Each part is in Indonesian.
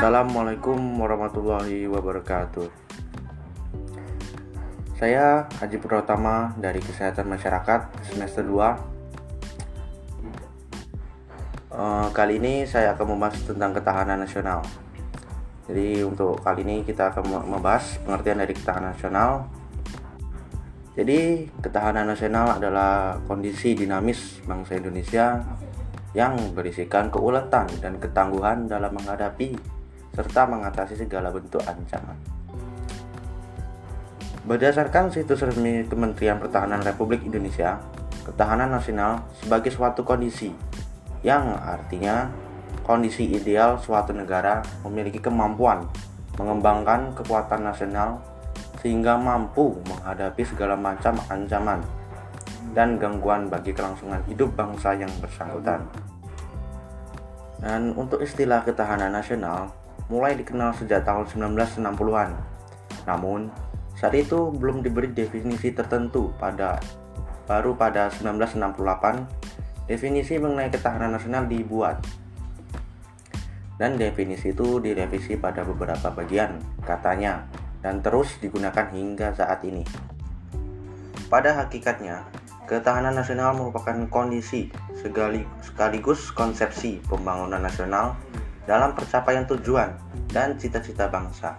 Assalamualaikum warahmatullahi wabarakatuh. Saya Haji Purwatama dari Kesehatan Masyarakat semester 2. Eh, kali ini saya akan membahas tentang ketahanan nasional. Jadi untuk kali ini kita akan membahas pengertian dari ketahanan nasional. Jadi ketahanan nasional adalah kondisi dinamis bangsa Indonesia yang berisikan keuletan dan ketangguhan dalam menghadapi serta mengatasi segala bentuk ancaman. Berdasarkan situs resmi Kementerian Pertahanan Republik Indonesia, ketahanan nasional sebagai suatu kondisi yang artinya kondisi ideal suatu negara memiliki kemampuan mengembangkan kekuatan nasional sehingga mampu menghadapi segala macam ancaman dan gangguan bagi kelangsungan hidup bangsa yang bersangkutan. Dan untuk istilah ketahanan nasional mulai dikenal sejak tahun 1960-an. Namun, saat itu belum diberi definisi tertentu pada baru pada 1968 definisi mengenai ketahanan nasional dibuat. Dan definisi itu direvisi pada beberapa bagian katanya dan terus digunakan hingga saat ini. Pada hakikatnya, Ketahanan nasional merupakan kondisi sekaligus konsepsi pembangunan nasional dalam percapaian tujuan dan cita-cita bangsa.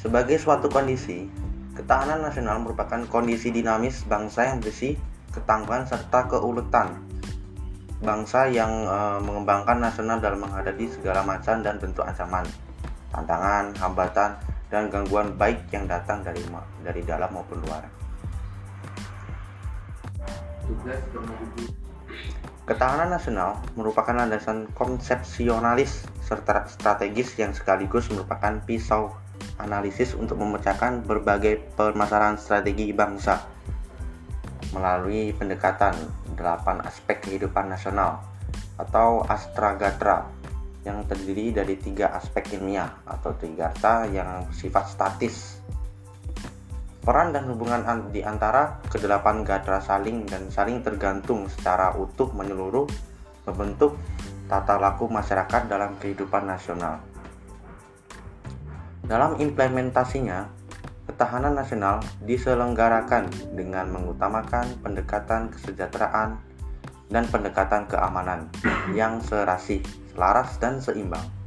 Sebagai suatu kondisi, ketahanan nasional merupakan kondisi dinamis bangsa yang berisi ketangguhan serta keuletan bangsa yang e, mengembangkan nasional dalam menghadapi segala macam dan bentuk ancaman, tantangan, hambatan, dan gangguan baik yang datang dari dari dalam maupun luar. Ketahanan nasional merupakan landasan konsepsionalis serta strategis yang sekaligus merupakan pisau analisis untuk memecahkan berbagai permasalahan strategi bangsa melalui pendekatan delapan aspek kehidupan nasional atau astragatra yang terdiri dari tiga aspek ilmiah atau tiga yang bersifat statis Peran dan hubungan di antara kedelapan gatra saling dan saling tergantung secara utuh menyeluruh membentuk tata laku masyarakat dalam kehidupan nasional. Dalam implementasinya, ketahanan nasional diselenggarakan dengan mengutamakan pendekatan kesejahteraan dan pendekatan keamanan yang serasi, selaras, dan seimbang.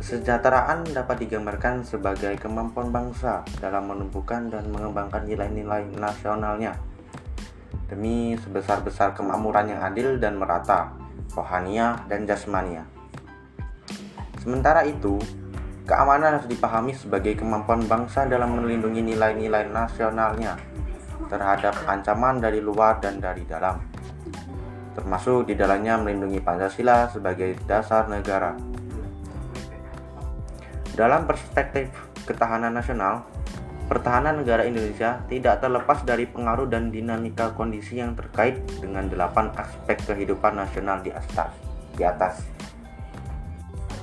Kesejahteraan dapat digambarkan sebagai kemampuan bangsa dalam menumbuhkan dan mengembangkan nilai-nilai nasionalnya demi sebesar-besar kemakmuran yang adil dan merata, rohania dan jasmania. Sementara itu, keamanan harus dipahami sebagai kemampuan bangsa dalam melindungi nilai-nilai nasionalnya terhadap ancaman dari luar dan dari dalam, termasuk di dalamnya melindungi Pancasila sebagai dasar negara dalam perspektif ketahanan nasional, pertahanan negara Indonesia tidak terlepas dari pengaruh dan dinamika kondisi yang terkait dengan delapan aspek kehidupan nasional di atas. Di atas.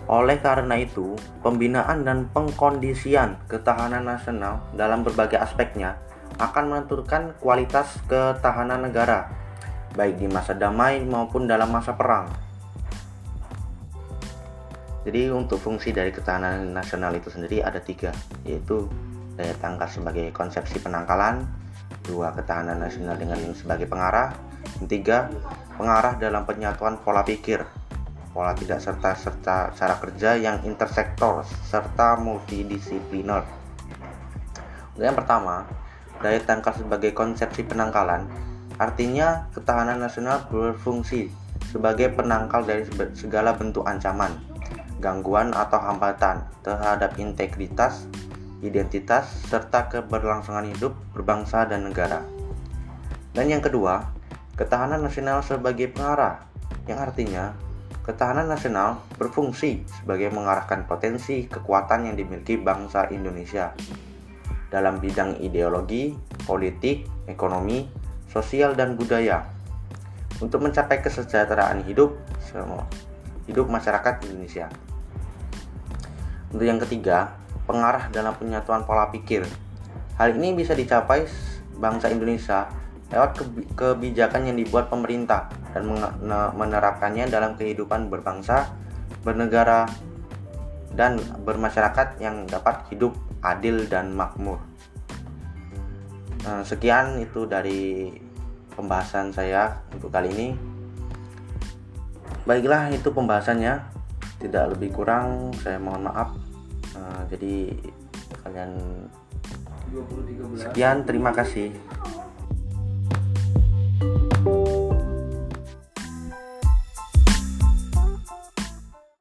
Oleh karena itu, pembinaan dan pengkondisian ketahanan nasional dalam berbagai aspeknya akan menentukan kualitas ketahanan negara, baik di masa damai maupun dalam masa perang. Jadi untuk fungsi dari ketahanan nasional itu sendiri ada tiga, yaitu daya tangkal sebagai konsepsi penangkalan, dua ketahanan nasional dengan sebagai pengarah, dan tiga pengarah dalam penyatuan pola pikir, pola tidak serta serta cara kerja yang intersektor serta multidisipliner. Yang pertama, daya tangkal sebagai konsepsi penangkalan artinya ketahanan nasional berfungsi sebagai penangkal dari segala bentuk ancaman gangguan atau hambatan terhadap integritas, identitas, serta keberlangsungan hidup berbangsa dan negara. Dan yang kedua, ketahanan nasional sebagai pengarah, yang artinya ketahanan nasional berfungsi sebagai mengarahkan potensi kekuatan yang dimiliki bangsa Indonesia dalam bidang ideologi, politik, ekonomi, sosial, dan budaya untuk mencapai kesejahteraan hidup semua hidup masyarakat Indonesia. Untuk yang ketiga, pengarah dalam penyatuan pola pikir. Hal ini bisa dicapai bangsa Indonesia lewat kebijakan yang dibuat pemerintah dan menerapkannya dalam kehidupan berbangsa bernegara, dan bermasyarakat yang dapat hidup adil dan makmur. Eh, sekian itu dari pembahasan saya untuk kali ini. Baiklah, itu pembahasannya. Tidak lebih kurang, saya mohon maaf. Eh, jadi kalian sekian, terima kasih.